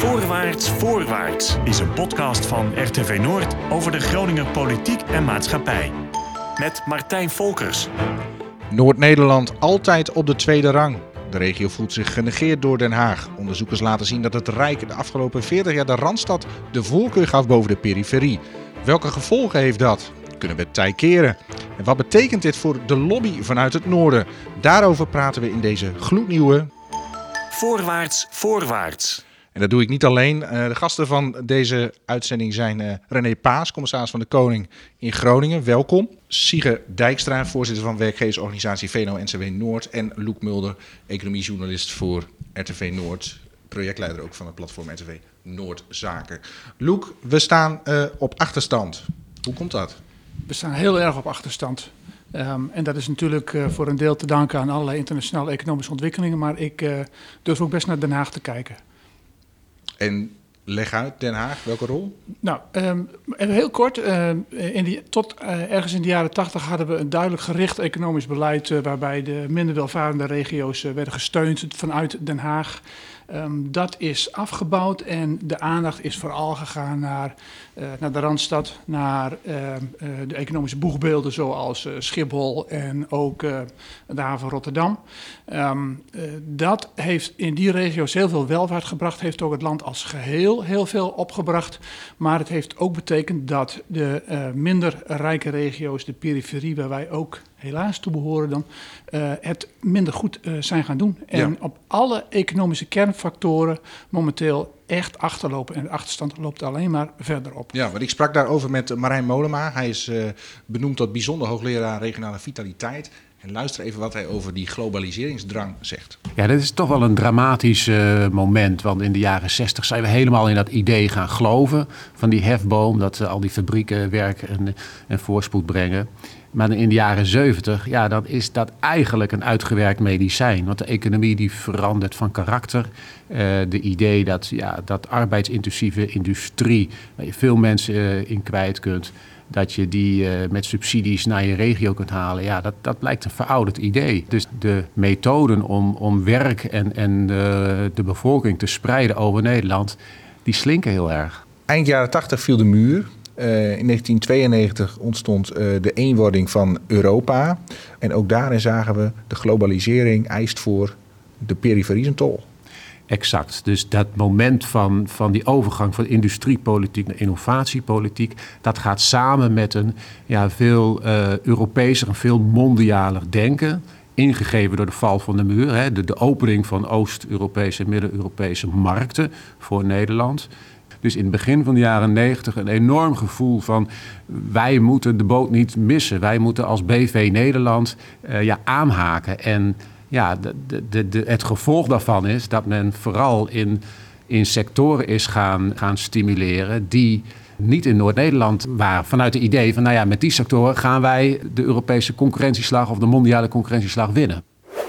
Voorwaarts, voorwaarts is een podcast van RTV Noord over de Groninger politiek en maatschappij. Met Martijn Volkers. Noord-Nederland altijd op de tweede rang. De regio voelt zich genegeerd door Den Haag. Onderzoekers laten zien dat het Rijk de afgelopen 40 jaar de Randstad de voorkeur gaf boven de periferie. Welke gevolgen heeft dat? Kunnen we het tij keren? En wat betekent dit voor de lobby vanuit het noorden? Daarover praten we in deze gloednieuwe Voorwaarts, voorwaarts. Dat doe ik niet alleen. Uh, de gasten van deze uitzending zijn uh, René Paas, commissaris van de Koning in Groningen. Welkom. Sige Dijkstra, voorzitter van werkgeversorganisatie VNO-NCW Noord. En Loek Mulder, economiejournalist voor RTV Noord. Projectleider ook van het platform RTV Noordzaken. Loek, we staan uh, op achterstand. Hoe komt dat? We staan heel erg op achterstand. Um, en dat is natuurlijk voor een deel te danken aan allerlei internationale economische ontwikkelingen. Maar ik durf ook best naar Den Haag te kijken. En leg uit, Den Haag, welke rol? Nou, even heel kort. Uh, in die, tot uh, ergens in de jaren tachtig hadden we een duidelijk gericht economisch beleid... Uh, waarbij de minder welvarende regio's werden gesteund vanuit Den Haag. Um, dat is afgebouwd en de aandacht is vooral gegaan naar, uh, naar de Randstad, naar uh, uh, de economische boegbeelden zoals Schiphol en ook de haven Rotterdam. Um, dat heeft in die regio's heel veel welvaart gebracht, heeft ook het land als geheel heel veel opgebracht. Maar het heeft ook betekend dat de minder rijke regio's, de periferie waar wij ook helaas toe behoren dan, uh, het minder goed uh, zijn gaan doen. En ja. op alle economische kernfactoren momenteel echt achterlopen. En de achterstand loopt alleen maar verder op. Ja, want ik sprak daarover met Marijn Molema. Hij is uh, benoemd tot bijzonder hoogleraar regionale vitaliteit. En luister even wat hij over die globaliseringsdrang zegt. Ja, dat is toch wel een dramatisch uh, moment. Want in de jaren 60 zijn we helemaal in dat idee gaan geloven. Van die hefboom, dat uh, al die fabrieken werk en, en voorspoed brengen. Maar in de jaren 70, ja, dan is dat eigenlijk een uitgewerkt medicijn. Want de economie die verandert van karakter. Uh, de idee dat, ja, dat arbeidsintensieve industrie, waar je veel mensen in kwijt kunt, dat je die uh, met subsidies naar je regio kunt halen, ja, dat, dat blijkt een verouderd idee. Dus de methoden om, om werk en, en de bevolking te spreiden over Nederland, die slinken heel erg. Eind jaren 80 viel de muur. Uh, in 1992 ontstond uh, de eenwording van Europa. En ook daarin zagen we de globalisering eist voor de periferie een tol. Exact. Dus dat moment van, van die overgang van industriepolitiek naar innovatiepolitiek, dat gaat samen met een ja, veel uh, en veel mondialer denken. Ingegeven door de val van de muur, hè, de, opening van Oost-Europese en Midden-Europese markten voor Nederland. Dus in het begin van de jaren 90 een enorm gevoel van wij moeten de boot niet missen. Wij moeten als BV Nederland uh, ja, aanhaken. En ja, de, de, de, het gevolg daarvan is dat men vooral in, in sectoren is gaan, gaan stimuleren die niet in Noord-Nederland waren. Vanuit het idee van, nou ja, met die sectoren gaan wij de Europese concurrentieslag of de mondiale concurrentieslag winnen.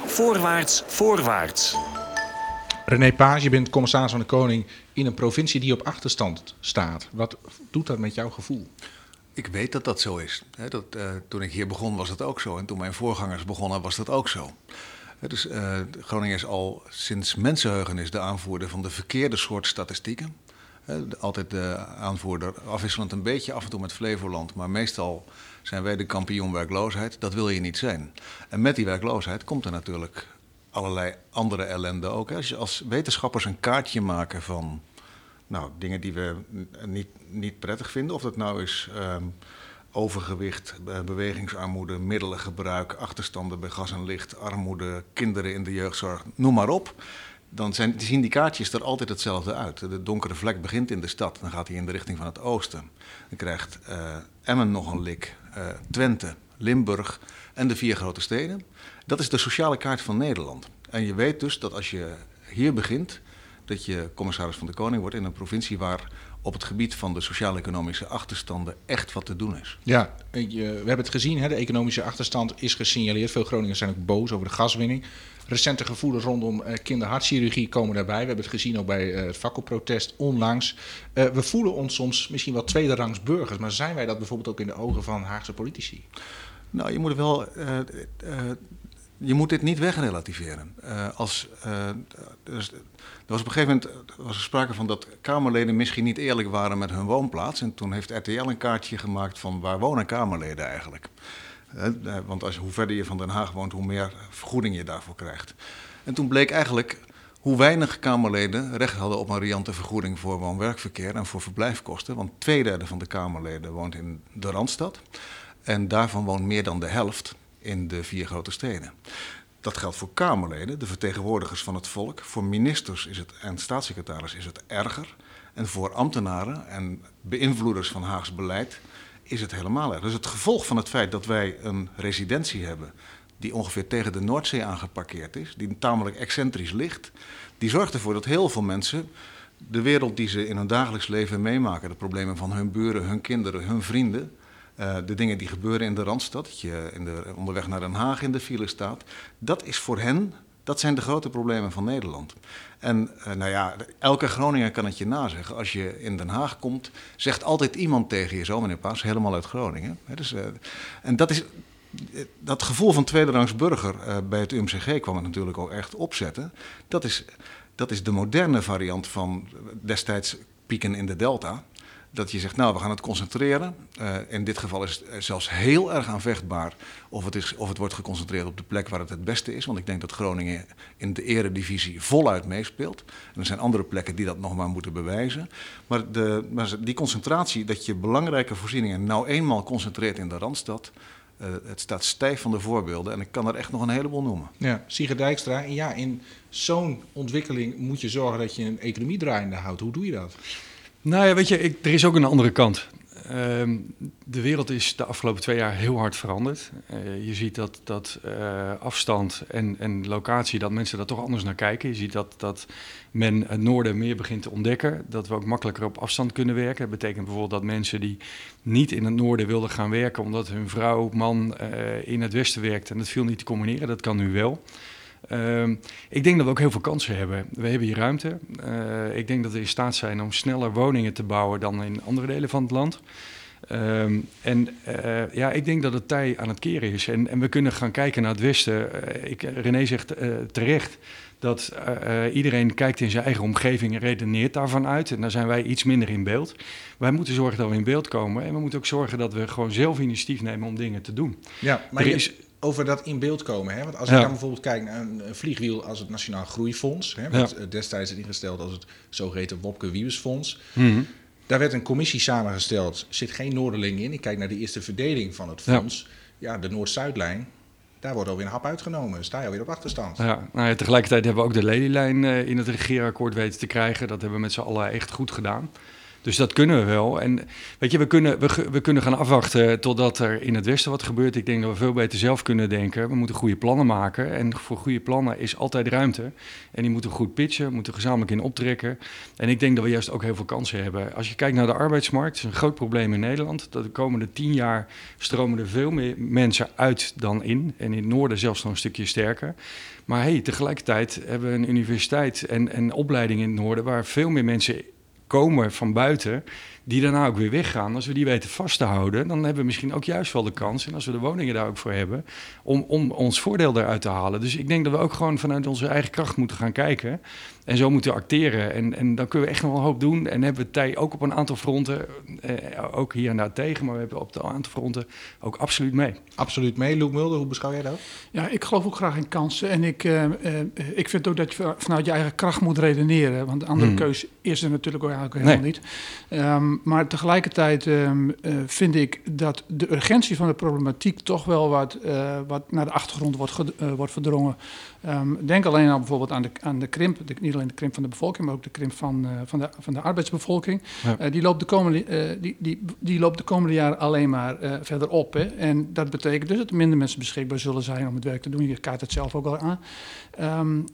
Voorwaarts, voorwaarts. René Paas, je bent commissaris van de Koning in een provincie die op achterstand staat. Wat doet dat met jouw gevoel? Ik weet dat dat zo is. Dat, uh, toen ik hier begon was dat ook zo. En toen mijn voorgangers begonnen was dat ook zo. Dus uh, Groningen is al sinds mensenheugenis de aanvoerder van de verkeerde soort statistieken. Altijd de aanvoerder, afwisselend een beetje af en toe met Flevoland, maar meestal zijn wij de kampioen werkloosheid. Dat wil je niet zijn. En met die werkloosheid komt er natuurlijk allerlei andere ellende ook. Als je als wetenschappers een kaartje maken van nou, dingen die we niet, niet prettig vinden, of dat nou is um, overgewicht, bewegingsarmoede, middelengebruik, achterstanden bij gas en licht, armoede, kinderen in de jeugdzorg, noem maar op. Dan zijn, zien die kaartjes er altijd hetzelfde uit. De donkere vlek begint in de stad, dan gaat hij in de richting van het oosten. Dan krijgt uh, Emmen nog een lik, uh, Twente, Limburg en de vier grote steden. Dat is de sociale kaart van Nederland. En je weet dus dat als je hier begint, dat je commissaris van de Koning wordt in een provincie waar op het gebied van de sociaal-economische achterstanden echt wat te doen is. Ja, we hebben het gezien, hè, de economische achterstand is gesignaleerd. Veel Groningers zijn ook boos over de gaswinning. Recente gevoelens rondom uh, kinderhartchirurgie komen daarbij. We hebben het gezien ook bij uh, het vakkenprotest onlangs. We voelen ons soms misschien wel tweederangs burgers, maar zijn wij dat bijvoorbeeld ook in de ogen van Haagse politici? Nou, je moet wel je moet dit niet wegrelativeren. Uh, als, dus, was op een gegeven moment was er sprake van dat Kamerleden misschien niet eerlijk waren met hun woonplaats. En toen heeft RTL een kaartje gemaakt van waar wonen Kamerleden eigenlijk. Uh, want als, hoe verder je van Den Haag woont, hoe meer vergoeding je daarvoor krijgt. En toen bleek eigenlijk hoe weinig Kamerleden recht hadden op een riante vergoeding voor woon-werkverkeer en voor verblijfkosten. Want twee derde van de Kamerleden woont in de Randstad. En daarvan woont meer dan de helft in de vier grote steden. Dat geldt voor Kamerleden, de vertegenwoordigers van het volk. Voor ministers is het, en staatssecretaris is het erger. En voor ambtenaren en beïnvloeders van Haags beleid is het helemaal erg. Dus het gevolg van het feit dat wij een residentie hebben die ongeveer tegen de Noordzee aangeparkeerd is, die tamelijk excentrisch ligt, die zorgt ervoor dat heel veel mensen de wereld die ze in hun dagelijks leven meemaken, de problemen van hun buren, hun kinderen, hun vrienden, uh, de dingen die gebeuren in de Randstad, dat je in de, onderweg naar Den Haag in de file staat, dat is voor hen, dat zijn de grote problemen van Nederland. En uh, nou ja, elke Groninger kan het je nazeggen. Als je in Den Haag komt, zegt altijd iemand tegen je, zo meneer Paas, helemaal uit Groningen. Dus, uh, en dat is, dat gevoel van tweederangs burger bij het UMCG kwam het natuurlijk ook echt opzetten. Dat is, dat is de moderne variant van destijds pieken in de delta. Dat je zegt, nou, we gaan het concentreren. Uh, in dit geval is het zelfs heel erg aanvechtbaar of het, is, of het wordt geconcentreerd op de plek waar het het beste is. Want ik denk dat Groningen in de eredivisie voluit meespeelt. En er zijn andere plekken die dat nog maar moeten bewijzen. Maar, de, maar die concentratie, dat je belangrijke voorzieningen nou eenmaal concentreert in de Randstad... Uh, het staat stijf van de voorbeelden en ik kan er echt nog een heleboel noemen. Ja, Dijkstra, ja, in zo'n ontwikkeling moet je zorgen dat je een economie draaiende houdt. Hoe doe je dat? Nou ja, weet je, er is ook een andere kant. Uh, de wereld is de afgelopen twee jaar heel hard veranderd. Uh, je ziet dat, dat uh, afstand en, en locatie, dat mensen daar toch anders naar kijken. Je ziet dat, dat men het noorden meer begint te ontdekken. Dat we ook makkelijker op afstand kunnen werken. Dat betekent bijvoorbeeld dat mensen die niet in het noorden wilden gaan werken... omdat hun vrouw, man uh, in het westen werkt en dat viel niet te combineren. Dat kan nu wel. Uh, ik denk dat we ook heel veel kansen hebben. We hebben hier ruimte. Uh, ik denk dat we in staat zijn om sneller woningen te bouwen dan in andere delen van het land. Um, en uh, ja, ik denk dat het tij aan het keren is. En, en we kunnen gaan kijken naar het Westen. Uh, ik, René zegt terecht dat iedereen kijkt in zijn eigen omgeving en redeneert daarvan uit. En daar zijn wij iets minder in beeld. Wij moeten zorgen dat we in beeld komen. En we moeten ook zorgen dat we gewoon zelf initiatief nemen om dingen te doen. Ja, maar er is over dat in beeld komen. Hè? Want als ja. ik dan bijvoorbeeld kijk naar een vliegwiel als het Nationaal Groeifonds, hè, wat ja. destijds is ingesteld als het zogeheten Wopke Wiebesfonds. Mm -hmm. Daar werd een commissie samengesteld, zit geen Noorderling in. Ik kijk naar de eerste verdeling van het fonds. Ja, ja de Noord-Zuidlijn, daar wordt alweer een hap uitgenomen. Sta je alweer op achterstand. Ja, nou ja, tegelijkertijd hebben we ook de lelielijn uh, in het regeerakkoord weten te krijgen. Dat hebben we met z'n allen echt goed gedaan. Dus dat kunnen we wel. En weet je, we kunnen, we, we kunnen gaan afwachten totdat er in het Westen wat gebeurt. Ik denk dat we veel beter zelf kunnen denken. We moeten goede plannen maken. En voor goede plannen is altijd ruimte. En die moeten goed pitchen, moeten gezamenlijk in optrekken. En ik denk dat we juist ook heel veel kansen hebben. Als je kijkt naar de arbeidsmarkt, is een groot probleem in Nederland. Dat de komende tien jaar stromen er veel meer mensen uit dan in. En in het noorden zelfs nog een stukje sterker. Maar hey, tegelijkertijd hebben we een universiteit en, en opleiding in het noorden waar veel meer mensen komen van buiten, die daarna ook weer weggaan. Als we die weten vast te houden, dan hebben we misschien ook juist wel de kans, en als we de woningen daar ook voor hebben, om, om ons voordeel eruit te halen. Dus ik denk dat we ook gewoon vanuit onze eigen kracht moeten gaan kijken. En zo moeten acteren. En, en dan kunnen we echt nog wel een hoop doen. En hebben we Tij ook op een aantal fronten, eh, ook hier en daar tegen, maar we hebben op een aantal fronten ook absoluut mee. Absoluut mee. Luc Mulder, hoe beschouw jij dat? Ja, ik geloof ook graag in kansen. En ik, uh, uh, ik vind ook dat je vanuit je eigen kracht moet redeneren. Want de andere hmm. keus is er natuurlijk ook eigenlijk helemaal nee. niet. Um, maar tegelijkertijd um, vind ik dat de urgentie van de problematiek toch wel wat, wat naar de achtergrond wordt, wordt verdrongen. Um, denk alleen al bijvoorbeeld aan de, aan de krimp, de, niet alleen de krimp van de bevolking, maar ook de krimp van, uh, van, de, van de arbeidsbevolking. Ja. Uh, die, loopt de komende, uh, die, die, die loopt de komende jaren alleen maar verder op. Hè? En dat betekent dus dat er minder mensen beschikbaar zullen zijn om het werk te doen. Je kaart het zelf ook al aan. Um,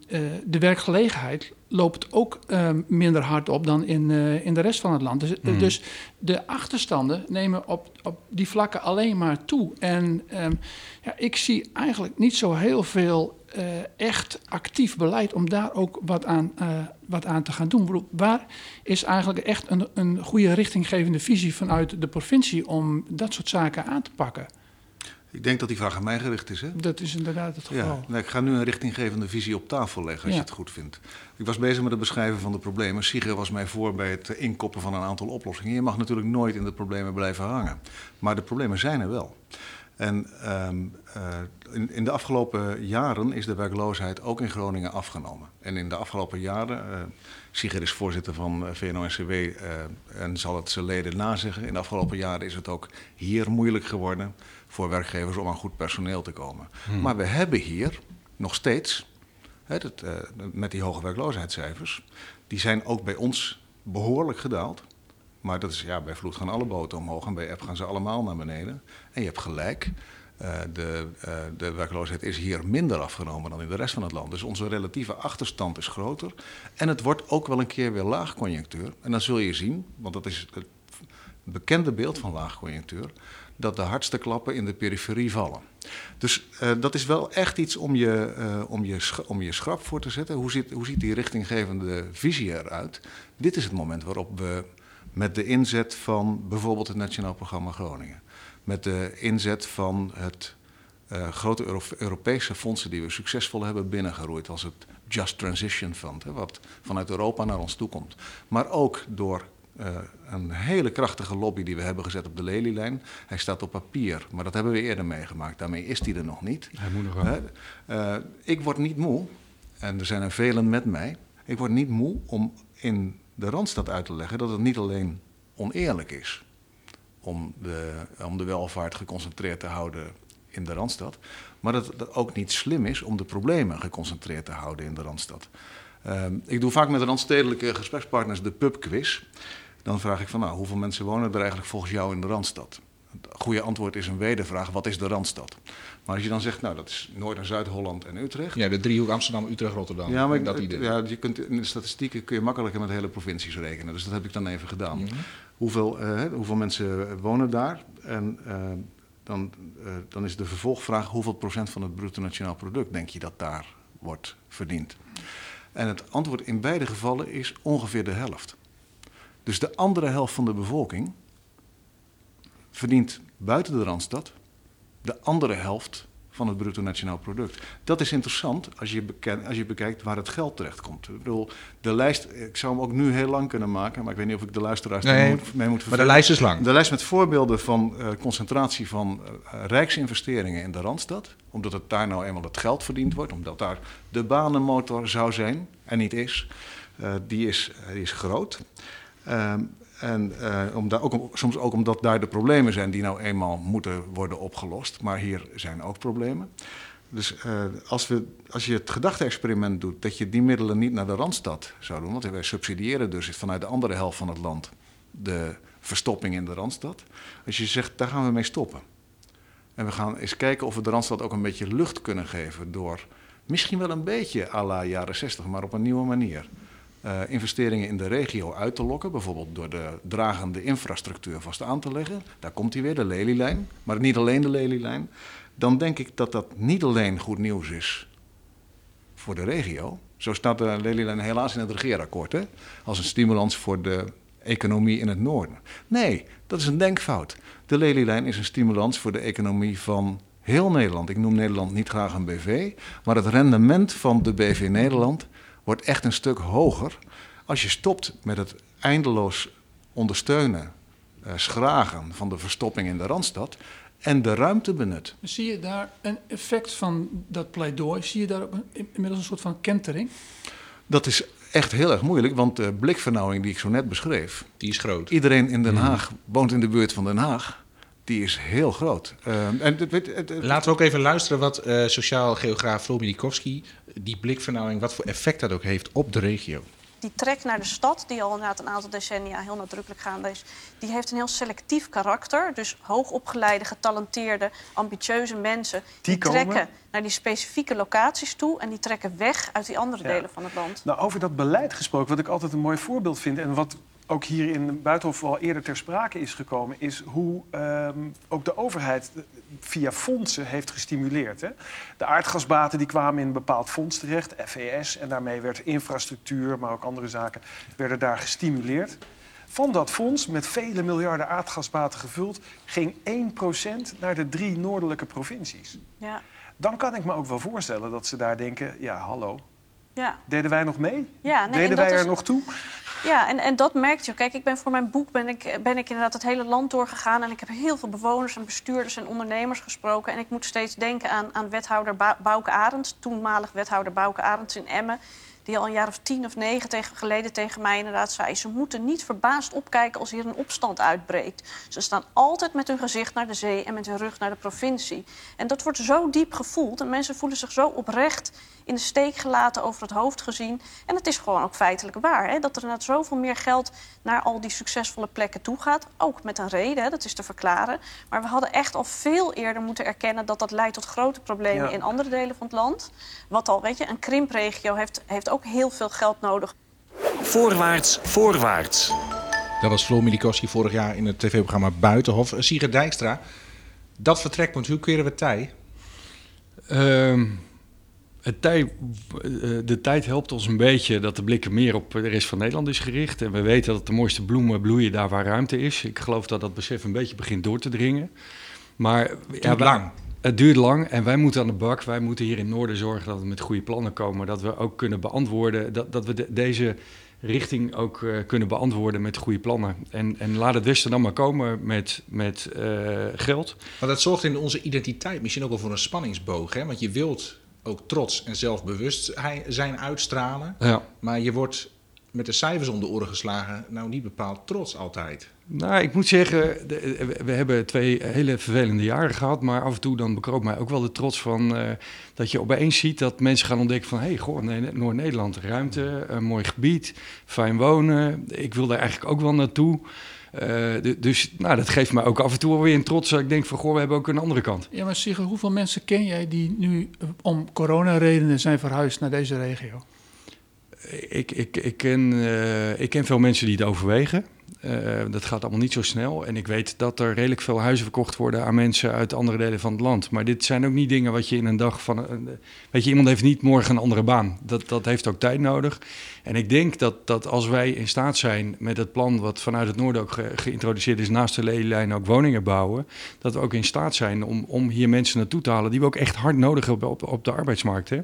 de werkgelegenheid loopt ook um, minder hard op dan in, in de rest van het land. Dus, mm. dus de achterstanden nemen op, op die vlakken alleen maar toe. En ja, ik zie eigenlijk niet zo heel veel uh, echt actief beleid om daar ook wat aan, uh, wat aan te gaan doen. Waar is eigenlijk echt een, een goede richtinggevende visie vanuit de provincie om dat soort zaken aan te pakken? Ik denk dat die vraag aan mij gericht is, hè? Dat is inderdaad het geval. Ja, nou, ik ga nu een richtinggevende visie op tafel leggen, als Ja. je het goed vindt. Ik was bezig met het beschrijven van de problemen. Sigrid was mij voor bij het inkoppen van een aantal oplossingen. Je mag natuurlijk nooit in de problemen blijven hangen. Maar de problemen zijn er wel. En ehm, eh, in, in de afgelopen jaren is de werkloosheid ook in Groningen afgenomen. En in de afgelopen jaren, Sigrid is voorzitter van eh, VNO-NCW eh, en zal het zijn leden nazeggen. In de afgelopen jaren is het ook hier moeilijk geworden voor werkgevers om aan goed personeel te komen. Maar we hebben hier nog steeds, hè, dat, met die hoge werkloosheidscijfers, die zijn ook bij ons behoorlijk gedaald. Maar dat is, ja, bij vloed gaan alle boten omhoog en bij app gaan ze allemaal naar beneden. En je hebt gelijk, eh, de, eh, de werkloosheid is hier minder afgenomen dan in de rest van het land. Dus onze relatieve achterstand is groter. En het wordt ook wel een keer weer laagconjunctuur. En dan zul je zien, want dat is het bekende beeld van laagconjunctuur, dat de hardste klappen in de periferie vallen. Dus eh, dat is wel echt iets om je, om, je om je schrap voor te zetten. Hoe ziet, hoe ziet die richtinggevende visie eruit? Dit is het moment waarop we met de inzet van bijvoorbeeld het Nationaal Programma Groningen, met de inzet van het eh, grote Euro- Europese fondsen die we succesvol hebben binnengeroeid, als het Just Transition Fund, hè, wat vanuit Europa naar ons toe komt. Maar ook door eh, een hele krachtige lobby die we hebben gezet op de lelielijn. Hij staat op papier, maar dat hebben we eerder meegemaakt. Daarmee is hij er nog niet. Hij moet nog eh, ik word niet moe, en er zijn er velen met mij. Ik word niet moe om in de Randstad uit te leggen dat het niet alleen oneerlijk is om de, om de welvaart geconcentreerd te houden in de Randstad. Maar dat het ook niet slim is om de problemen geconcentreerd te houden in de Randstad. Ehm, ik doe vaak met randstedelijke gesprekspartners de pubquiz. Dan vraag ik van, nou, hoeveel mensen wonen er eigenlijk volgens jou in de Randstad? Het goede antwoord is een wedervraag, wat is de Randstad? Maar als je dan zegt, nou, dat is Noord- en Zuid-Holland en Utrecht. Ja, de driehoek Amsterdam, Utrecht, Rotterdam. Ja, maar ik- dat idee. ja, je kunt, in de statistieken kun je makkelijker met hele provincies rekenen. Dus dat heb ik dan even gedaan. hoeveel, eh, hoeveel mensen wonen daar? En eh, dan, eh, dan is de vervolgvraag: hoeveel procent van het bruto nationaal product denk je dat daar wordt verdiend? En het antwoord in beide gevallen is ongeveer de helft. Dus de andere helft van de bevolking verdient buiten de randstad de andere helft van het bruto nationaal product. Dat is interessant als je, beken- als je bekijkt waar het geld terechtkomt. Ik bedoel, de lijst, ik zou hem ook nu heel lang kunnen maken, maar ik weet niet of ik de luisteraars Nee, moet, mee moet Maar de vervelen. lijst is lang. De lijst met voorbeelden van eh, concentratie van eh, rijksinvesteringen in de Randstad. Omdat het daar nou eenmaal het geld verdiend wordt. Omdat daar de banenmotor zou zijn en niet is. eh, die, is die is groot. En eh, om- soms ook omdat daar de problemen zijn die nou eenmaal moeten worden opgelost. Maar hier zijn ook problemen. Dus eh, als, we, als je het gedachte-experiment doet dat je die middelen niet naar de Randstad zou doen, want wij subsidiëren dus vanuit de andere helft van het land de verstopping in de Randstad. Als je zegt, daar gaan we mee stoppen. En we gaan eens kijken of we de Randstad ook een beetje lucht kunnen geven door misschien wel een beetje à la jaren 60, maar op een nieuwe manier. Eh, investeringen in de regio uit te lokken, bijvoorbeeld door de dragende infrastructuur vast aan te leggen. Daar komt hij weer, de lelielijn, maar niet alleen de lelielijn. Dan denk ik dat dat niet alleen goed nieuws is voor de regio. Zo staat de lelielijn helaas in het regeerakkoord, hè? als een stimulans voor de economie in het noorden. Nee, dat is een denkfout. De lelielijn is een stimulans voor de economie van heel Nederland. Ik noem Nederland niet graag een BV, maar het rendement van de BV Nederland wordt echt een stuk hoger als je stopt met het eindeloos ondersteunen, eh, schragen van de verstopping in de Randstad en de ruimte benut. Zie je daar een effect van dat pleidooi? Zie je daar ook een- inmiddels een soort van kentering? Dat is echt heel erg moeilijk, want de blikvernauwing die ik zo net beschreef, Die is groot. iedereen in Den Haag woont in de buurt van Den Haag, die is heel groot. Eh, en het, weet- het- het- Laten we ook even luisteren wat eh, sociaal geograaf Floor Milikowski, die blikvernauwing, wat voor effect dat ook heeft op de regio. Die trek naar de stad, die al inderdaad een aantal decennia heel nadrukkelijk gaande is, die heeft een heel selectief karakter. Dus hoogopgeleide, getalenteerde, ambitieuze mensen Die trekken naar die specifieke locaties toe en die trekken weg uit die andere Ja. delen van het land. Nou, over dat beleid gesproken, wat ik altijd een mooi voorbeeld vind... en wat ook hier in Buitenhof al eerder ter sprake is gekomen... is hoe ehm, ook de overheid via fondsen heeft gestimuleerd. Hè? De aardgasbaten die kwamen in een bepaald fonds terecht, FES... en daarmee werd infrastructuur, maar ook andere zaken... werden daar gestimuleerd. Van dat fonds, met vele miljarden aardgasbaten gevuld, ging 1% naar de drie noordelijke provincies. Ja, Dan kan ik me ook wel voorstellen dat ze daar denken: ja, hallo, ja. deden wij nog mee? Ja, nee, deden wij er is- nog toe? Ja, en, en dat merkt je. Kijk, ik ben voor mijn boek ben ik, ben ik inderdaad het hele land doorgegaan. En ik heb heel veel bewoners en bestuurders en ondernemers gesproken. En ik moet steeds denken aan, aan wethouder Ba- Bouke toenmalig wethouder Bouke Arends in Emmen. Die al een jaar of tien of negen tegen, geleden tegen mij inderdaad zei... ze moeten niet verbaasd opkijken als hier een opstand uitbreekt. Ze staan altijd met hun gezicht naar de zee en met hun rug naar de provincie. En dat wordt zo diep gevoeld en mensen voelen zich zo oprecht in de steek gelaten, over het hoofd gezien. En het is gewoon ook feitelijk waar. Hè? Dat er inderdaad zoveel meer geld naar al die succesvolle plekken toe gaat. Ook met een reden, hè? dat is te verklaren. Maar we hadden echt al veel eerder moeten erkennen dat dat leidt tot grote problemen Ja. in andere delen van het land. Wat al, weet je, een krimpregio heeft, heeft ook heel veel geld nodig. Voorwaarts, voorwaarts. Dat was Floor Milikowski vorig jaar in het tv-programma Buitenhof. Eh, Sigrid Dijkstra, dat vertrekpunt, hoe keren we tij? Ehm, het tij, eh, de tijd helpt ons een beetje dat de blikken meer op de rest van Nederland is gericht. En we weten dat de mooiste bloemen bloeien daar waar ruimte is. Ik geloof dat dat besef een beetje begint door te dringen. Maar Duurt wij- lang. Het duurt lang en wij moeten aan de bak. Wij moeten hier in het Noorden zorgen dat we met goede plannen komen. Dat we ook kunnen beantwoorden, dat, dat we de- deze richting ook eh, kunnen beantwoorden met goede plannen. En, en laat het Westen dan maar komen met, met eh, geld. Maar dat zorgt in onze identiteit misschien ook wel voor een spanningsboog. Hè? Want je wilt ook trots en zelfbewust zijn uitstralen. Ja. Maar je wordt met de cijfers om de oren geslagen, nou niet bepaald trots altijd. Nou, ik moet zeggen, we- hebben twee hele vervelende jaren gehad. Maar af en toe dan bekroop mij ook wel de trots van eh, dat je opeens ziet dat mensen gaan ontdekken van... hé, hey, goh, nee, Noord-Nederland, ruimte, een mooi gebied, fijn wonen. Ik wil daar eigenlijk ook wel naartoe. Eh, du- dus nou, dat geeft mij ook af en toe weer een trots. Dat ik denk van, goh, we hebben ook een andere kant. Ja, maar Sigrid, hoeveel mensen ken jij die nu eh, om coronaredenen zijn verhuisd naar deze regio? Ik, ik, ik, ken, eh, ik ken veel mensen die het overwegen. Eh, dat gaat allemaal niet zo snel. En ik weet dat er redelijk veel huizen verkocht worden aan mensen uit andere delen van het land. Maar dit zijn ook niet dingen wat je in een dag van. Weet je, iemand heeft niet morgen een andere baan. Dat, dat heeft ook tijd nodig. En ik denk dat, dat als wij in staat zijn met het plan wat vanuit het noorden ook ge- geïntroduceerd is, naast de lelielijn ook woningen bouwen, dat we ook in staat zijn om, om hier mensen naartoe te halen die we ook echt hard nodig hebben op, de arbeidsmarkt. Hè?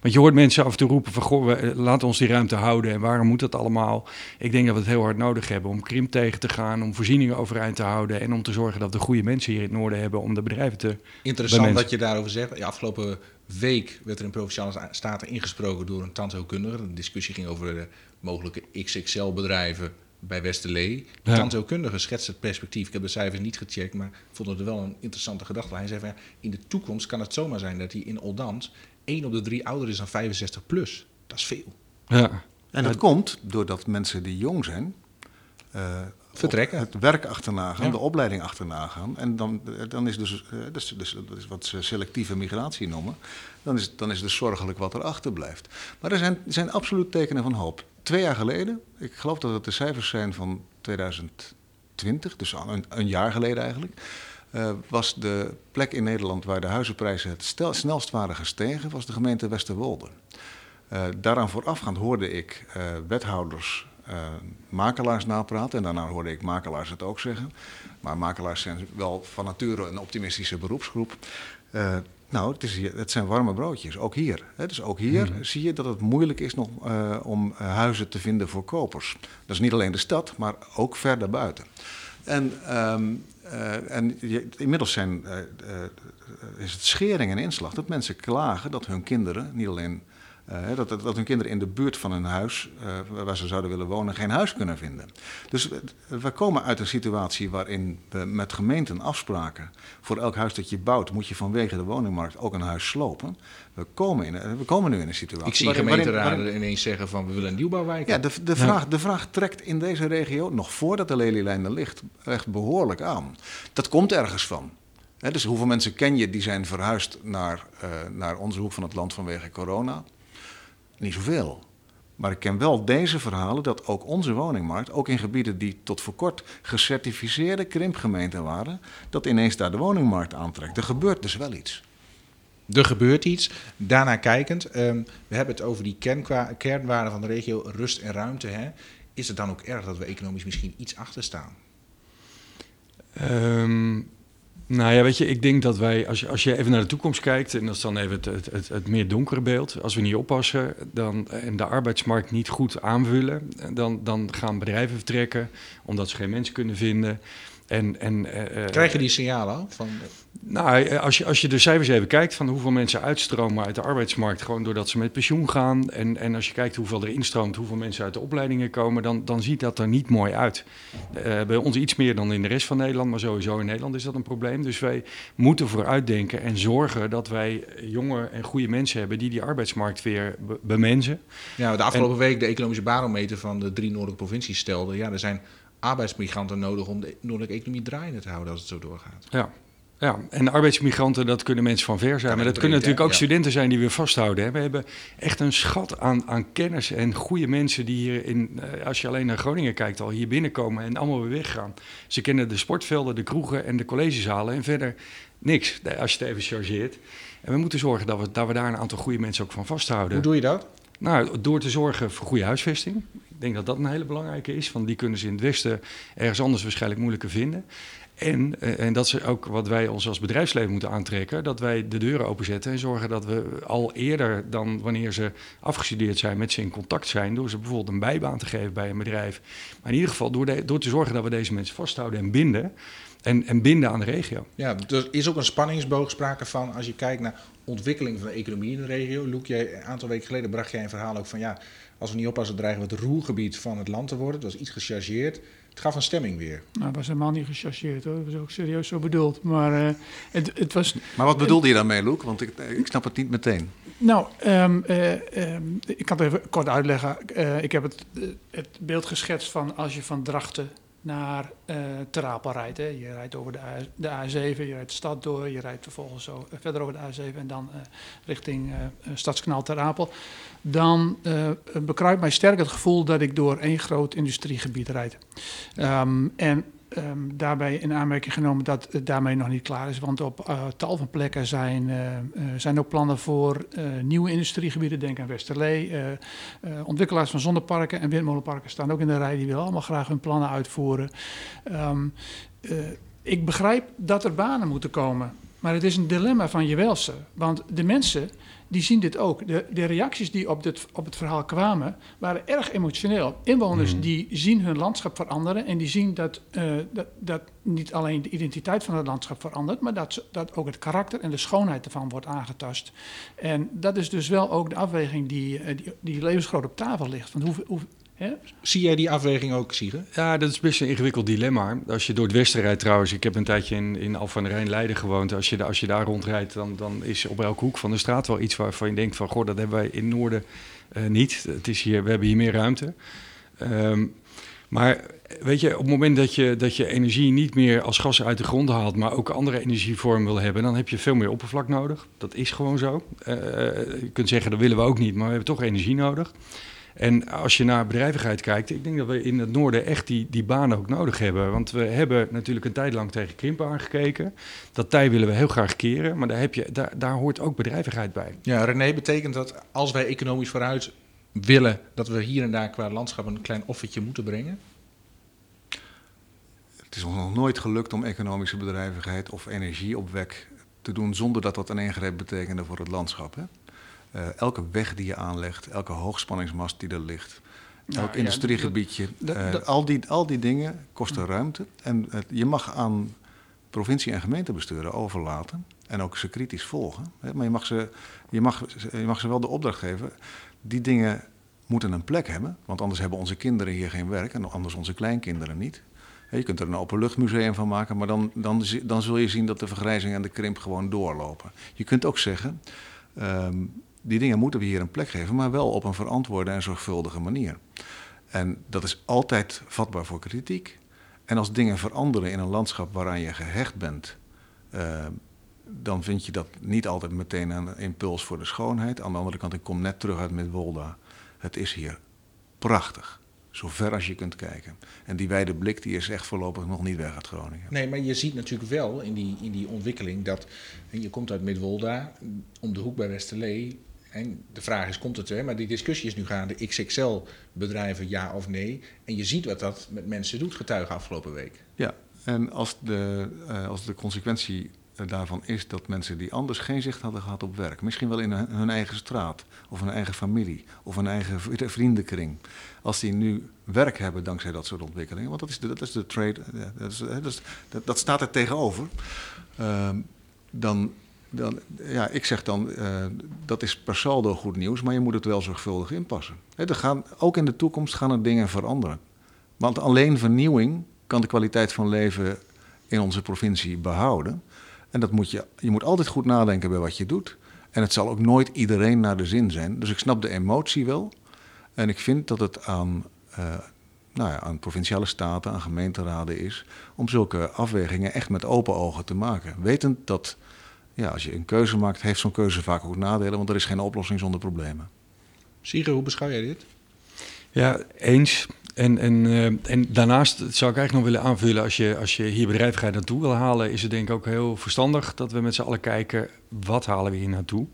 Want je hoort mensen af en toe roepen van, goh, laat ons die ruimte houden en waarom moet dat allemaal? Ik denk dat we het heel hard nodig hebben om krimp tegen te gaan, om voorzieningen overeind te houden en om te zorgen dat we goede mensen hier in het noorden hebben om de bedrijven te... Interessant dat je daarover zegt. Ja, afgelopen week werd er in Provinciale Staten ingesproken door een tandheelkundige. De discussie ging over de mogelijke XXL-bedrijven bij Westerlee. De Ja. tandheelkundige schetst het perspectief. Ik heb de cijfers niet gecheckt, maar vond het wel een interessante gedachte. Hij zei van, ja, in de toekomst kan het zomaar zijn dat hij in Oldant... één op de drie ouder is dan 65 plus. Dat is veel. Ja. En dat komt doordat mensen die jong zijn. Eh, Vertrekken. Het werk achterna gaan, Ja. de opleiding achterna gaan. En dan, eh, dan is dus, dus, dus, dat is wat ze selectieve migratie noemen. Dan is, dan is het zorgelijk wat er achterblijft. Maar er zijn, er zijn absoluut tekenen van hoop. Twee jaar geleden, ik geloof dat het de cijfers zijn van 2020, dus al een, een jaar geleden eigenlijk. was de plek in Nederland waar de huizenprijzen het stel, snelst waren gestegen, was de gemeente Westerwolde. Eh, daaraan voorafgaand hoorde ik wethouders, makelaars napraten. En daarna hoorde ik makelaars het ook zeggen. Maar makelaars zijn wel van nature een optimistische beroepsgroep. Eh, nou, het, is hier, het zijn warme broodjes, ook hier. Hè. Dus ook hier zie je dat het moeilijk is nog, eh, om eh, huizen te vinden voor kopers. Dat is niet alleen de stad, maar ook ver daarbuiten. En, ehm, eh, en je- inmiddels zijn, eh, eh, is het schering en inslag dat mensen klagen dat hun kinderen, niet alleen eh, dat, dat, hun kinderen in de buurt van hun huis, eh, waar ze zouden willen wonen, geen huis kunnen vinden. Dus we, we komen uit een situatie waarin we met gemeenten afspraken. Voor elk huis dat je bouwt, moet je vanwege de woningmarkt ook een huis slopen. We komen, in, een- we komen nu in een situatie. Ik zie waarin- waarin- gemeenteraden waarin- ineens zeggen van we willen een nieuwbouwwijk. ja, de, de, vraag, de vraag trekt in deze regio, nog voordat de lelielijn er ligt, echt behoorlijk aan. Dat komt ergens van. Hè, dus hoeveel mensen ken je die zijn verhuisd naar, eh, naar onze hoek van het land vanwege corona? Niet zoveel. Maar ik ken wel deze verhalen dat ook onze woningmarkt, ook in gebieden die tot voor kort gecertificeerde krimpgemeenten waren, dat ineens daar de woningmarkt aantrekt. Er gebeurt dus wel iets. Er gebeurt iets. Daarna kijkend, ehm, we hebben het over die kernwaarden van de regio, rust en ruimte. Hè. is het dan ook erg dat we economisch misschien iets achter staan? Nou ja, weet je, ik denk dat wij, als je, als je even naar de toekomst kijkt, en dat is dan even het, het, het, het meer donkere beeld, als we niet oppassen dan, en de arbeidsmarkt niet goed aanvullen, dan, dan gaan bedrijven vertrekken omdat ze geen mensen kunnen vinden. En, en, uh, Krijg je die signalen al? Van... Nou, als je, als je de cijfers even kijkt van hoeveel mensen uitstromen uit de arbeidsmarkt, gewoon doordat ze met pensioen gaan. En, en als je kijkt hoeveel er instroomt, hoeveel mensen uit de opleidingen komen, dan, dan ziet dat er niet mooi uit. Uh, bij ons iets meer dan in de rest van Nederland, maar sowieso in Nederland is dat een probleem. Dus wij moeten vooruitdenken en zorgen dat wij jonge en goede mensen hebben die die arbeidsmarkt weer be bemensen. Ja, de afgelopen en, week de economische barometer van de drie noordelijke provincies stelde, ja, er zijn arbeidsmigranten nodig om de noordelijke economie draaiende te houden als het zo doorgaat. Ja. Ja, en arbeidsmigranten, dat kunnen mensen van ver zijn. maar dat kunnen natuurlijk ook studenten zijn die we vasthouden. Hè. We hebben echt een schat aan, aan kennis en goede mensen die hier in, als je alleen naar Groningen kijkt, al hier binnenkomen en allemaal weer weggaan. Ze kennen de sportvelden, de kroegen en de collegezalen en verder niks, als je het even chargeert. En we moeten zorgen dat we, dat we daar een aantal goede mensen ook van vasthouden. Hoe doe je dat? Nou, door te zorgen voor goede huisvesting. Denk dat dat een hele belangrijke is. Want die kunnen ze in het Westen ergens anders waarschijnlijk moeilijker vinden. En, en dat is ook wat wij ons als bedrijfsleven moeten aantrekken: dat wij de deuren openzetten en zorgen dat we al eerder dan wanneer ze afgestudeerd zijn met ze in contact zijn. Door ze bijvoorbeeld een bijbaan te geven bij een bedrijf. Maar in ieder geval door, door te zorgen dat we deze mensen vasthouden en binden. En, en binden aan de regio. Ja, er is ook een spanningsboog sprake van als je kijkt naar ontwikkeling van de economie in de regio. Loek, jij, een aantal weken geleden bracht jij een verhaal ook van ja, als we niet oppassen dreigen we het roergebied van het land te worden. Dat was iets gechargeerd. Het gaf een stemming weer. Nou, het was helemaal niet gechargeerd hoor. Dat was ook serieus zo bedoeld. Maar, uh, het, het was, maar wat bedoelde je daarmee, Loek? Want ik, ik snap het niet meteen. Nou, um, uh, um, ik kan het even kort uitleggen. Uh, ik heb het, het beeld geschetst van als je van Drachten naar uh, Terapel rijdt. Je rijdt over de, A, de A7, je rijdt de stad door, je rijdt vervolgens zo uh, verder over de A7 en dan uh, richting Stadskanaal Terapel. Dan bekruipt mij sterk het gevoel dat ik door één groot industriegebied rijd. Um, en Um, daarbij in aanmerking genomen dat het daarmee nog niet klaar is. Want op uh, tal van plekken zijn, uh, uh, zijn ook plannen voor nieuwe industriegebieden. Denk aan Westerlee. ontwikkelaars van zonneparken en windmolenparken staan ook in de rij. Die willen allemaal graag hun plannen uitvoeren. Um, ik begrijp dat er banen moeten komen. Maar het is een dilemma van je welste. Want de mensen die zien dit ook. De, de reacties die op, dit, op het verhaal kwamen, waren erg emotioneel. Inwoners mm. die zien hun landschap veranderen en die zien dat, uh, dat, dat niet alleen de identiteit van het landschap verandert, maar dat, dat ook het karakter en de schoonheid ervan wordt aangetast. En dat is dus wel ook de afweging die, die, die levensgroot op tafel ligt. Van hoe, hoe, Hè? Zie jij die afweging ook, Siege? Ja, dat is best een ingewikkeld dilemma. Als je door het westen rijdt trouwens, ik heb een tijdje in, in Alphen aan de Rijn Leiden gewoond. Als je, als je daar rondrijdt, dan, dan is op elke hoek van de straat wel iets waarvan je denkt van... goh, dat hebben wij in het noorden uh, niet. Het is hier, we hebben hier meer ruimte. Um, maar weet je, op het moment dat je, dat je energie niet meer als gas uit de grond haalt, maar ook andere energievormen wil hebben, dan heb je veel meer oppervlak nodig. Dat is gewoon zo. Uh, je kunt zeggen, dat willen we ook niet, maar we hebben toch energie nodig. En als je naar bedrijvigheid kijkt, ik denk dat we in het noorden echt die, die banen ook nodig hebben. Want we hebben natuurlijk een tijd lang tegen krimp aangekeken. Dat tij willen we heel graag keren, maar daar, heb je, daar, daar hoort ook bedrijvigheid bij. Ja, René, betekent dat als wij economisch vooruit willen, dat we hier en daar qua landschap een klein offertje moeten brengen? Het is ons nog nooit gelukt om economische bedrijvigheid of energieopwek te doen zonder dat dat een ingreep betekende voor het landschap. Hè? Uh, elke weg die je aanlegt, elke hoogspanningsmast die er ligt, nou, elk ja, industriegebiedje, dat, dat, uh, al, die, al die dingen kosten ruimte. En je mag aan provincie- en gemeentebesturen overlaten en ook ze kritisch volgen. Hè, maar je mag, ze, je, mag, je mag ze wel de opdracht geven. Die dingen moeten een plek hebben, want anders hebben onze kinderen hier geen werk en anders onze kleinkinderen niet. Je kunt er een openluchtmuseum van maken, maar dan, dan, dan zul je zien dat de vergrijzing en de krimp gewoon doorlopen. Je kunt ook zeggen, um, die dingen moeten we hier een plek geven, maar wel op een verantwoorde en zorgvuldige manier. En dat is altijd vatbaar voor kritiek. En als dingen veranderen in een landschap waaraan je gehecht bent, uh, dan vind je dat niet altijd meteen een impuls voor de schoonheid. Aan de andere kant, ik kom net terug uit Midwolda. Het is hier prachtig. Zo ver als je kunt kijken. En die wijde blik die is echt voorlopig nog niet weg uit Groningen. Nee, maar je ziet natuurlijk wel in die, in die ontwikkeling dat... je komt uit Midwolda, om de hoek bij Westerlee en de vraag is, komt het er? Maar die discussie is nu gaande, XXL-bedrijven ja of nee. En je ziet wat dat met mensen doet, getuigen afgelopen week. Ja, en als de, uh, als de consequentie daarvan is dat mensen die anders geen zicht hadden gehad op werk, misschien wel in hun eigen straat of hun eigen familie of hun eigen vriendenkring, als die nu werk hebben dankzij dat soort ontwikkelingen, want dat is de, dat is de trade, dat, is, dat, dat, staat er tegenover, uh, dan, dan, ja, ik zeg dan, uh, dat is per saldo goed nieuws, maar je moet het wel zorgvuldig inpassen. Er gaan, ook in de toekomst gaan er dingen veranderen. Want alleen vernieuwing kan de kwaliteit van leven in onze provincie behouden. En dat moet je, je moet altijd goed nadenken bij wat je doet. En het zal ook nooit iedereen naar de zin zijn. Dus ik snap de emotie wel. En ik vind dat het aan, uh, nou ja, aan provinciale staten, aan gemeenteraden is... om zulke afwegingen echt met open ogen te maken. Wetend dat ja, als je een keuze maakt, heeft zo'n keuze vaak ook nadelen... want er is geen oplossing zonder problemen. Sigrid, hoe beschouw jij dit? Ja, eens. En, en, uh, en daarnaast zou ik eigenlijk nog willen aanvullen, als je, als je hier bedrijvigheid naartoe wil halen, is het denk ik ook heel verstandig dat we met z'n allen kijken, wat halen we hier naartoe?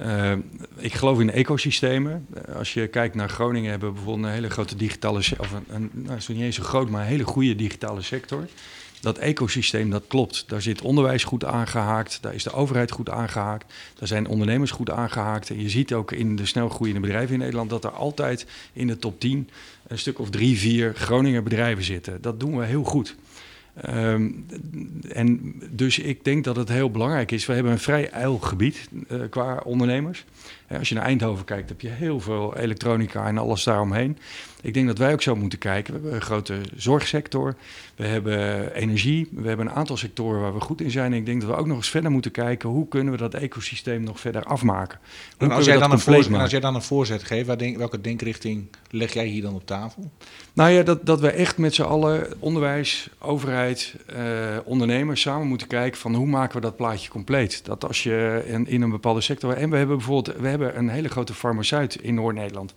Uh, ik geloof in ecosystemen. Als je kijkt naar Groningen, hebben we bijvoorbeeld een hele grote digitale, of een, een nou, is niet eens zo groot, maar een hele goede digitale sector dat ecosysteem, dat klopt. Daar zit onderwijs goed aangehaakt, daar is de overheid goed aangehaakt, daar zijn ondernemers goed aangehaakt. En je ziet ook in de snel groeiende bedrijven in Nederland dat er altijd in de top 10 een stuk of drie, vier Groninger bedrijven zitten. Dat doen we heel goed. Um, en dus ik denk dat het heel belangrijk is. We hebben een vrij ijl gebied uh, qua ondernemers. Als je naar Eindhoven kijkt, heb je heel veel elektronica en alles daaromheen. Ik denk dat wij ook zo moeten kijken. We hebben een grote zorgsector, we hebben energie, we hebben een aantal sectoren waar we goed in zijn. En ik denk dat we ook nog eens verder moeten kijken hoe kunnen we dat ecosysteem nog verder afmaken. Hoe en als, jij dan een voorzet, als jij dan een voorzet geeft, denk, welke denkrichting leg jij hier dan op tafel? Nou ja, dat, dat we echt met z'n allen, onderwijs, overheid, eh, ondernemers, samen moeten kijken van hoe maken we dat plaatje compleet. Dat als je in, in een bepaalde sector. En we hebben bijvoorbeeld we hebben een hele grote farmaceut in Noord-Nederland.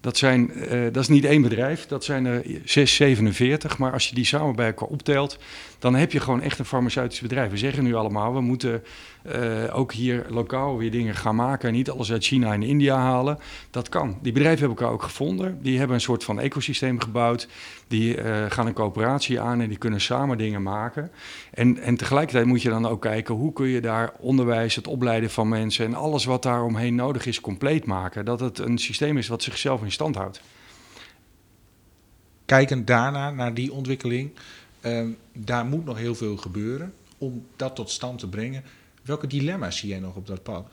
Dat, zijn, uh, dat is niet één bedrijf, dat zijn er 6, 47. Maar als je die samen bij elkaar optelt, dan heb je gewoon echt een farmaceutisch bedrijf. We zeggen nu allemaal, we moeten uh, ook hier lokaal weer dingen gaan maken en niet alles uit China en India halen. Dat kan. Die bedrijven hebben elkaar ook gevonden. Die hebben een soort van ecosysteem gebouwd. Die uh, gaan een coöperatie aan en die kunnen samen dingen maken. En, en tegelijkertijd moet je dan ook kijken hoe kun je daar onderwijs, het opleiden van mensen en alles wat daar omheen nodig is, compleet maken. Dat het een systeem is wat zichzelf in stand houdt. Kijkend daarna, naar die ontwikkeling, uh, daar moet nog heel veel gebeuren om dat tot stand te brengen. Welke dilemma's zie jij nog op dat pad?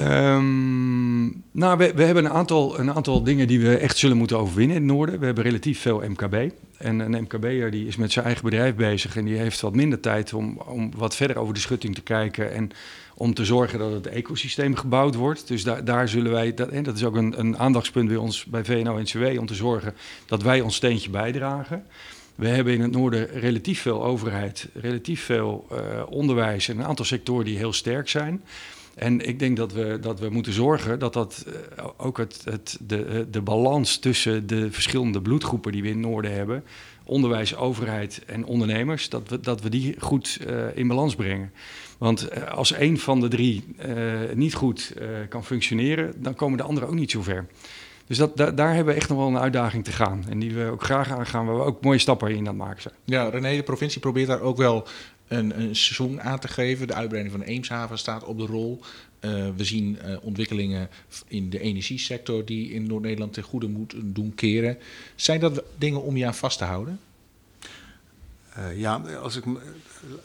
Um, nou, we, we, hebben een aantal, een aantal dingen die we echt zullen moeten overwinnen in het noorden. We hebben relatief veel MKB. En een MKB'er die is met zijn eigen bedrijf bezig en die heeft wat minder tijd om, om wat verder over de schutting te kijken en om te zorgen dat het ecosysteem gebouwd wordt. Dus daar, daar zullen wij, dat, en dat is ook een, een aandachtspunt bij ons bij VNO-NCW, om te zorgen dat wij ons steentje bijdragen. We hebben in het noorden relatief veel overheid, relatief veel uh, onderwijs en een aantal sectoren die heel sterk zijn. En ik denk dat we, dat we moeten zorgen dat dat uh, ook het, het, de, de balans tussen de verschillende bloedgroepen die we in het noorden hebben, onderwijs, overheid en ondernemers, dat we, dat we die goed in balans brengen. Want als één van de drie niet goed kan functioneren, dan komen de anderen ook niet zo ver. Dus dat, da, daar hebben we echt nog wel een uitdaging te gaan. En die we ook graag aangaan, waar we ook mooie stappen in aan maken zijn. Ja, René, de provincie probeert daar ook wel een, een seizoen aan te geven. De uitbreiding van de Eemshaven staat op de rol. Uh, we zien uh, ontwikkelingen in de energiesector die in Noord-Nederland ten goede moet doen keren. Zijn dat dingen om je aan vast te houden? Uh, ja, als ik,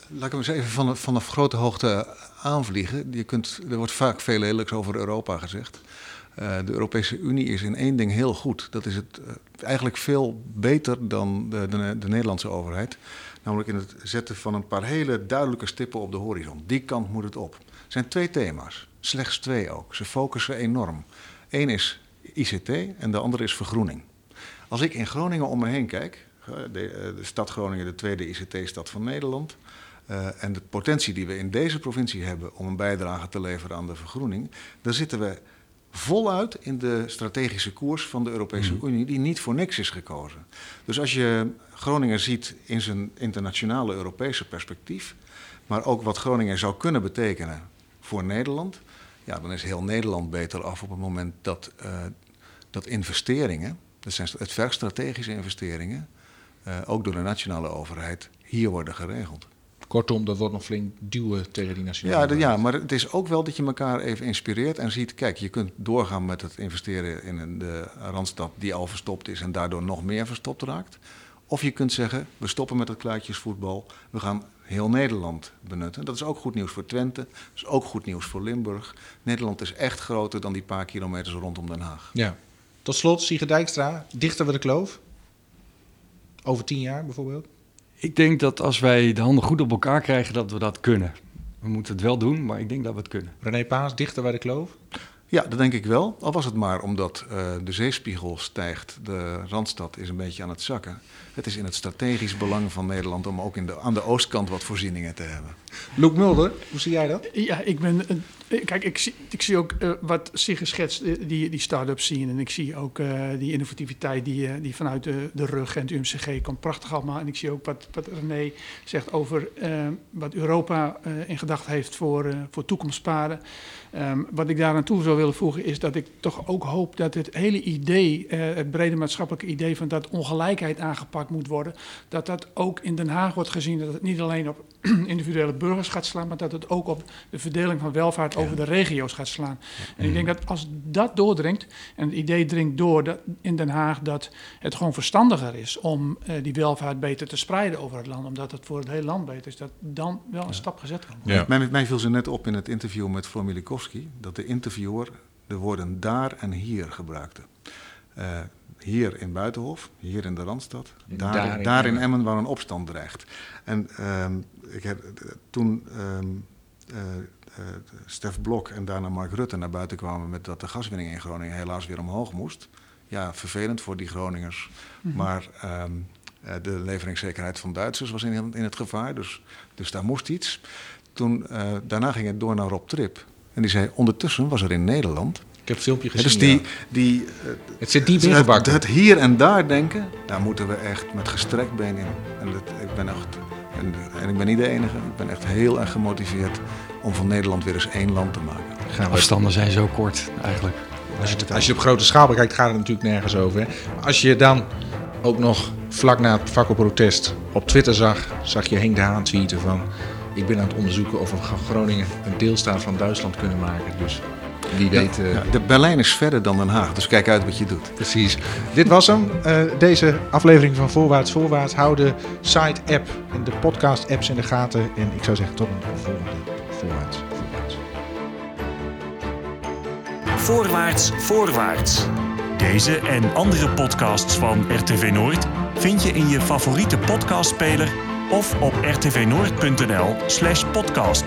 laat ik hem eens even vanaf, grote hoogte aanvliegen. Je kunt, er wordt vaak veel lelijks over Europa gezegd. Uh, de Europese Unie is in één ding heel goed. Dat is het uh, eigenlijk veel beter dan de, de, de, Nederlandse overheid. Namelijk in het zetten van een paar hele duidelijke stippen op de horizon. Die kant moet het op. Er zijn twee thema's, slechts twee ook. Ze focussen enorm. Eén is ICT en de andere is vergroening. Als ik in Groningen om me heen kijk, de, de stad Groningen, de tweede ICT-stad van Nederland. Uh, en de potentie die we in deze provincie hebben om een bijdrage te leveren aan de vergroening, daar zitten we voluit in de strategische koers van de Europese mm. Unie, die niet voor niks is gekozen. Dus als je Groningen ziet in zijn internationale Europese perspectief, maar ook wat Groningen zou kunnen betekenen voor Nederland, ja, dan is heel Nederland beter af op het moment dat, uh, dat investeringen, dat zijn het verg strategische investeringen, ook door de nationale overheid, hier worden geregeld. Kortom, dat wordt nog flink duwen tegen die nationale ja, ja, maar het is ook wel dat je elkaar even inspireert en ziet... kijk, je kunt doorgaan met het investeren in de Randstad die al verstopt is... en daardoor nog meer verstopt raakt. Of je kunt zeggen, we stoppen met het kluitjesvoetbal. We gaan heel Nederland benutten. Dat is ook goed nieuws voor Twente. Dat is ook goed nieuws voor Limburg. Nederland is echt groter dan die paar kilometers rondom Den Haag. Ja. Tot slot, Sigrid Dijkstra, dichter we de kloof? Over tien jaar bijvoorbeeld? Ik denk dat als wij de handen goed op elkaar krijgen, dat we dat kunnen. We moeten het wel doen, maar ik denk dat we het kunnen. René Paas, dichter bij de kloof? Ja, dat denk ik wel. Al was het maar omdat uh, de zeespiegel stijgt, de Randstad is een beetje aan het zakken. Het is in het strategisch belang van Nederland om ook in de, aan de oostkant wat voorzieningen te hebben. Loek Mulder, hoe zie jij dat? Ja, ik ben. Kijk, ik zie, ik zie ook uh, wat zich geschetst, die, die start-ups zien. En ik zie ook die innovativiteit die, die vanuit de, de rug en het UMCG komt. Prachtig allemaal. En ik zie ook wat, wat René zegt over wat Europa in gedachten heeft voor, voor toekomstpaden. Um, wat ik daar aan toe zou willen voegen is dat ik toch ook hoop dat het hele idee, het brede maatschappelijke idee van dat ongelijkheid aangepakt moet worden, dat dat ook in Den Haag wordt gezien. Dat het niet alleen op individuele burgers gaat slaan, maar dat het ook op de verdeling van welvaart over de regio's gaat slaan. En ik denk dat als dat doordringt, en het idee dringt door dat in Den Haag dat het gewoon verstandiger is om uh, die welvaart beter te spreiden over het land, omdat het voor het hele land beter is, dat dan wel een stap gezet kan worden. Ja. Mij, mij viel ze net op in het interview met Formilikowski dat de interviewer de woorden daar en hier gebruikte. Uh, hier in Buitenhof, hier in de Randstad, daar, daar, in, daar in Emmen waar een opstand dreigt. En um, ik heb, toen um, uh, uh, Stef Blok en daarna Mark Rutte naar buiten kwamen met dat de gaswinning in Groningen helaas weer omhoog moest. Ja, vervelend voor die Groningers. Mm -hmm. Maar um, uh, de leveringszekerheid van Duitsers was in, in het gevaar, dus, dus daar moest iets. Toen, daarna ging het door naar Rob Trip. En die zei, ondertussen was er in Nederland ik heb het filmpje gezien. Dus die, ja. die, uh, het zit diep ingebakken. Het, het hier en daar denken, daar moeten we echt met gestrekt been in. En dat, ik ben echt, en, en, ik ben niet de enige, ik ben echt heel erg gemotiveerd om van Nederland weer eens één land te maken. Gaan afstanden zijn zo kort eigenlijk. Als je, het, als je op grote schaal bekijkt, gaat het natuurlijk nergens over. Hè? Maar als je dan ook nog vlak na het vakkenprotest op Twitter zag, zag je Henk de Haan tweeten van... Ik ben aan het onderzoeken of we Groningen een deelstaat van Duitsland kunnen maken. Dus wie weet. Ja, ja, de Berlijn is verder dan Den Haag, dus kijk uit wat je doet. Precies. Dit was hem. Uh, deze aflevering van Voorwaarts Voorwaarts. Hou de site-app en de podcast-apps in de gaten. En ik zou zeggen tot een volgende Voorwaarts Voorwaarts. Voorwaarts Voorwaarts. Deze en andere podcasts van RTV Noord vind je in je favoriete podcastspeler of op rtvnoord.nl slash podcast.